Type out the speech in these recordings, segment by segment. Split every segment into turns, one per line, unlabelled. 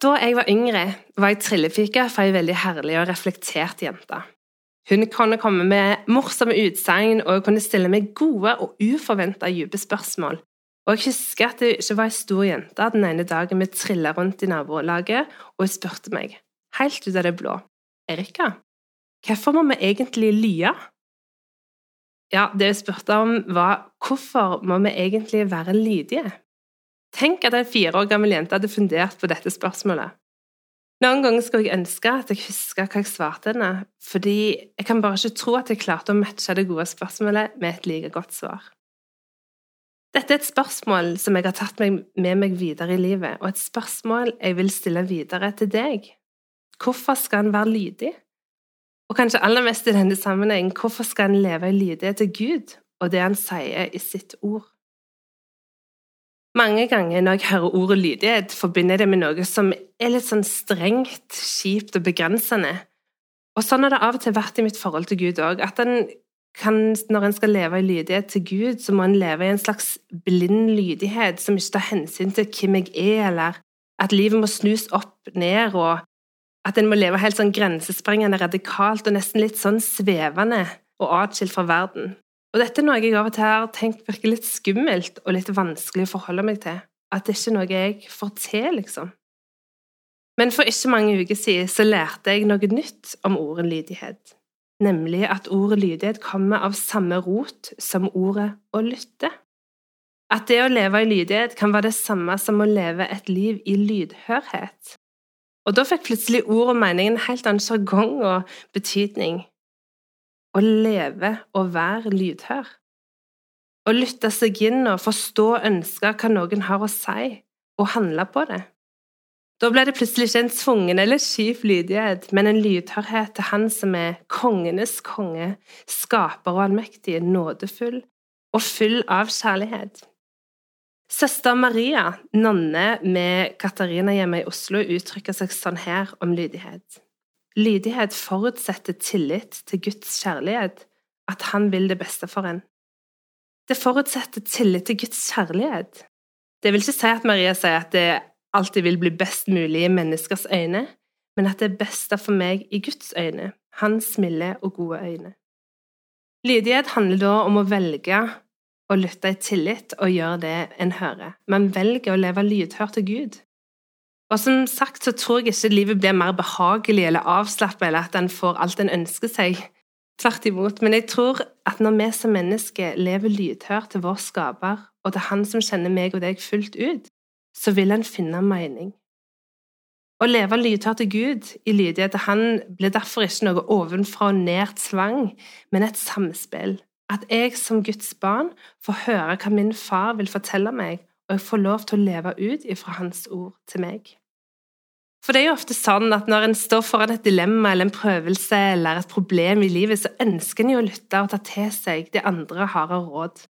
jeg var yngre, var jeg trillepike for ei veldig herlig og reflektert jente. Hun kunne komme med morsomme utsagn og kunne stille meg gode og uforventa dype spørsmål. Og jeg husker at jeg ikke var ei stor jente den ene dagen vi trilla rundt i nabolaget, og hun spurte meg, helt ut av det blå, Erika, hvorfor må vi egentlig lye? Ja, det hun spurte om, var hvorfor må vi egentlig være lydige? Tenk at en fire år gammel jente hadde fundert på dette spørsmålet. Noen ganger skulle jeg ønske at jeg huska hva jeg svarte henne, fordi jeg kan bare ikke tro at jeg klarte å matche det gode spørsmålet med et like godt svar. Dette er et spørsmål som jeg har tatt med meg videre i livet, og et spørsmål jeg vil stille videre til deg. Hvorfor skal en være lydig? Og kanskje aller mest i denne sammenhengen, hvorfor skal en leve i lydighet til Gud og det han sier i sitt ord? Mange ganger når jeg hører ordet lydighet, forbinder jeg det med noe som er litt sånn strengt, kjipt og begrensende. Og sånn har det av og til vært i mitt forhold til Gud òg. At en kan, når en skal leve i lydighet til Gud, så må en leve i en slags blind lydighet som ikke tar hensyn til hvem jeg er, eller at livet må snus opp ned, og at en må leve helt sånn grensesprengende radikalt og nesten litt sånn svevende og atskilt fra verden. Og dette er noe jeg av og til har tenkt virker litt skummelt og litt vanskelig å forholde meg til. At det ikke er noe jeg får til, liksom. Men for ikke mange uker siden så lærte jeg noe nytt om ordet lydighet. Nemlig at ordet lydighet kommer av samme rot som ordet å lytte. At det å leve i lydighet kan være det samme som å leve et liv i lydhørhet. Og da fikk plutselig ord og mening en helt annen sjargong og betydning å leve og være lydhør. Å lytte seg inn og forstå og ønske hva noen har å si, og handle på det. Da ble det plutselig ikke en tvungen eller kjip lydighet, men en lydhørhet til Han som er kongenes konge, skaper og allmektig, nådefull og full av kjærlighet. Søster Maria, nonne med Katarina hjemme i Oslo, uttrykker seg sånn her om lydighet. Lydighet forutsetter tillit til Guds kjærlighet, at Han vil det beste for en. Det forutsetter tillit til Guds kjærlighet. Det vil ikke si at Maria sier at det alltid vil bli best mulig i menneskers øyne, men at det er best for meg i Guds øyne, Hans milde og gode øyne. Lydighet handler da om å velge å lytte i tillit og gjøre det en hører. Man velger å leve lydhør til Gud. Og som sagt så tror jeg ikke livet blir mer behagelig eller avslappet, eller at en får alt en ønsker seg. Tvert imot. Men jeg tror at når vi som mennesker lever lydhør til vår skaper, og til Han som kjenner meg og deg fullt ut, så vil en finne mening. Å leve lydhør til Gud i lydighet til Han blir derfor ikke noe ovenfra og ned tvang, men et samspill. At jeg som Guds barn får høre hva min far vil fortelle meg, og jeg får lov til å leve ut ifra Hans ord til meg. For det er jo ofte sånn at når en står foran et dilemma eller en prøvelse eller et problem i livet, så ønsker en jo å lytte og ta til seg det andre har av råd.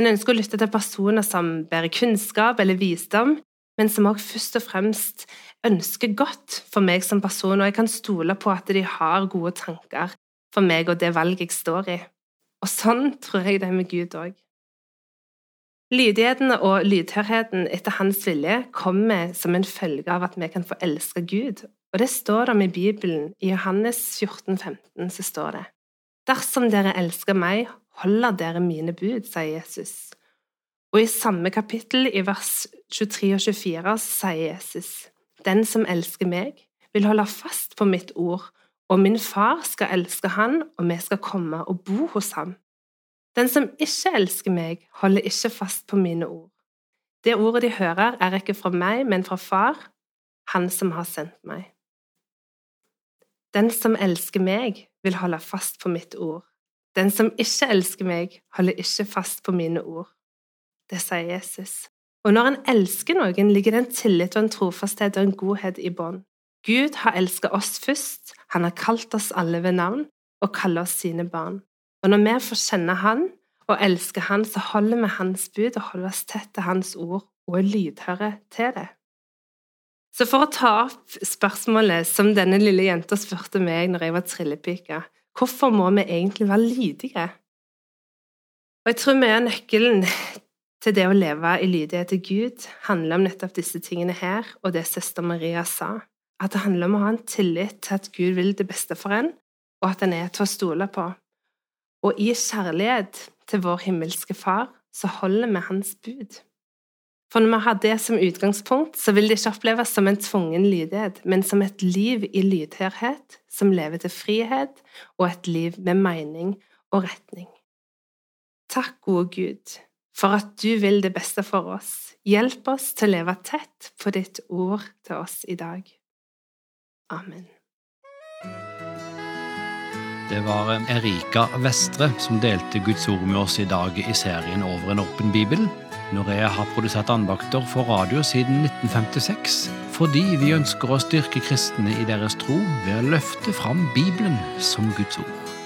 En ønsker å lytte til personer som bærer kunnskap eller visdom, men som også først og fremst ønsker godt for meg som person, og jeg kan stole på at de har gode tanker for meg og det valget jeg står i. Og sånn tror jeg det er med Gud òg. Lydigheten og lydhørheten etter Hans vilje kommer som en følge av at vi kan få elske Gud, og det står det om i Bibelen. I Johannes 14, 15 så står det Dersom dere elsker meg, holder dere mine bud, sier Jesus. Og i samme kapittel, i vers 23 og 24, sier Jesus Den som elsker meg, vil holde fast på mitt ord, og min far skal elske han, og vi skal komme og bo hos ham. Den som ikke elsker meg, holder ikke fast på mine ord. Det ordet de hører, er ikke fra meg, men fra Far, Han som har sendt meg. Den som elsker meg, vil holde fast på mitt ord. Den som ikke elsker meg, holder ikke fast på mine ord. Det sier Jesus. Og når en elsker noen, ligger det en tillit og en trofasthet og en godhet i bånd. Gud har elsket oss først, han har kalt oss alle ved navn og kaller oss sine barn. Og når vi får kjenne Han og elske Han, så holder vi Hans bud og holder oss tett til Hans ord og er lydhøre til det. Så for å ta opp spørsmålet som denne lille jenta spurte meg når jeg var trillepike, hvorfor må vi egentlig være lydige? Og jeg tror mye av nøkkelen til det å leve i lydighet til Gud handler om nettopp disse tingene her, og det søster Maria sa. At det handler om å ha en tillit til at Gud vil det beste for en, og at en er til å stole på. Og i kjærlighet til vår himmelske Far så holder vi Hans bud. For når vi har det som utgangspunkt, så vil det ikke oppleves som en tvungen lydighet, men som et liv i lydhørhet, som lever til frihet, og et liv med mening og retning. Takk, gode Gud, for at du vil det beste for oss. Hjelp oss til å leve tett på ditt ord til oss i dag. Amen.
Det var Erika Vestre som delte Guds ord med oss i dag i serien Over en åpen bibel. Norea har produsert andakter for radio siden 1956 fordi vi ønsker å styrke kristne i deres tro ved å løfte fram Bibelen som Guds ord.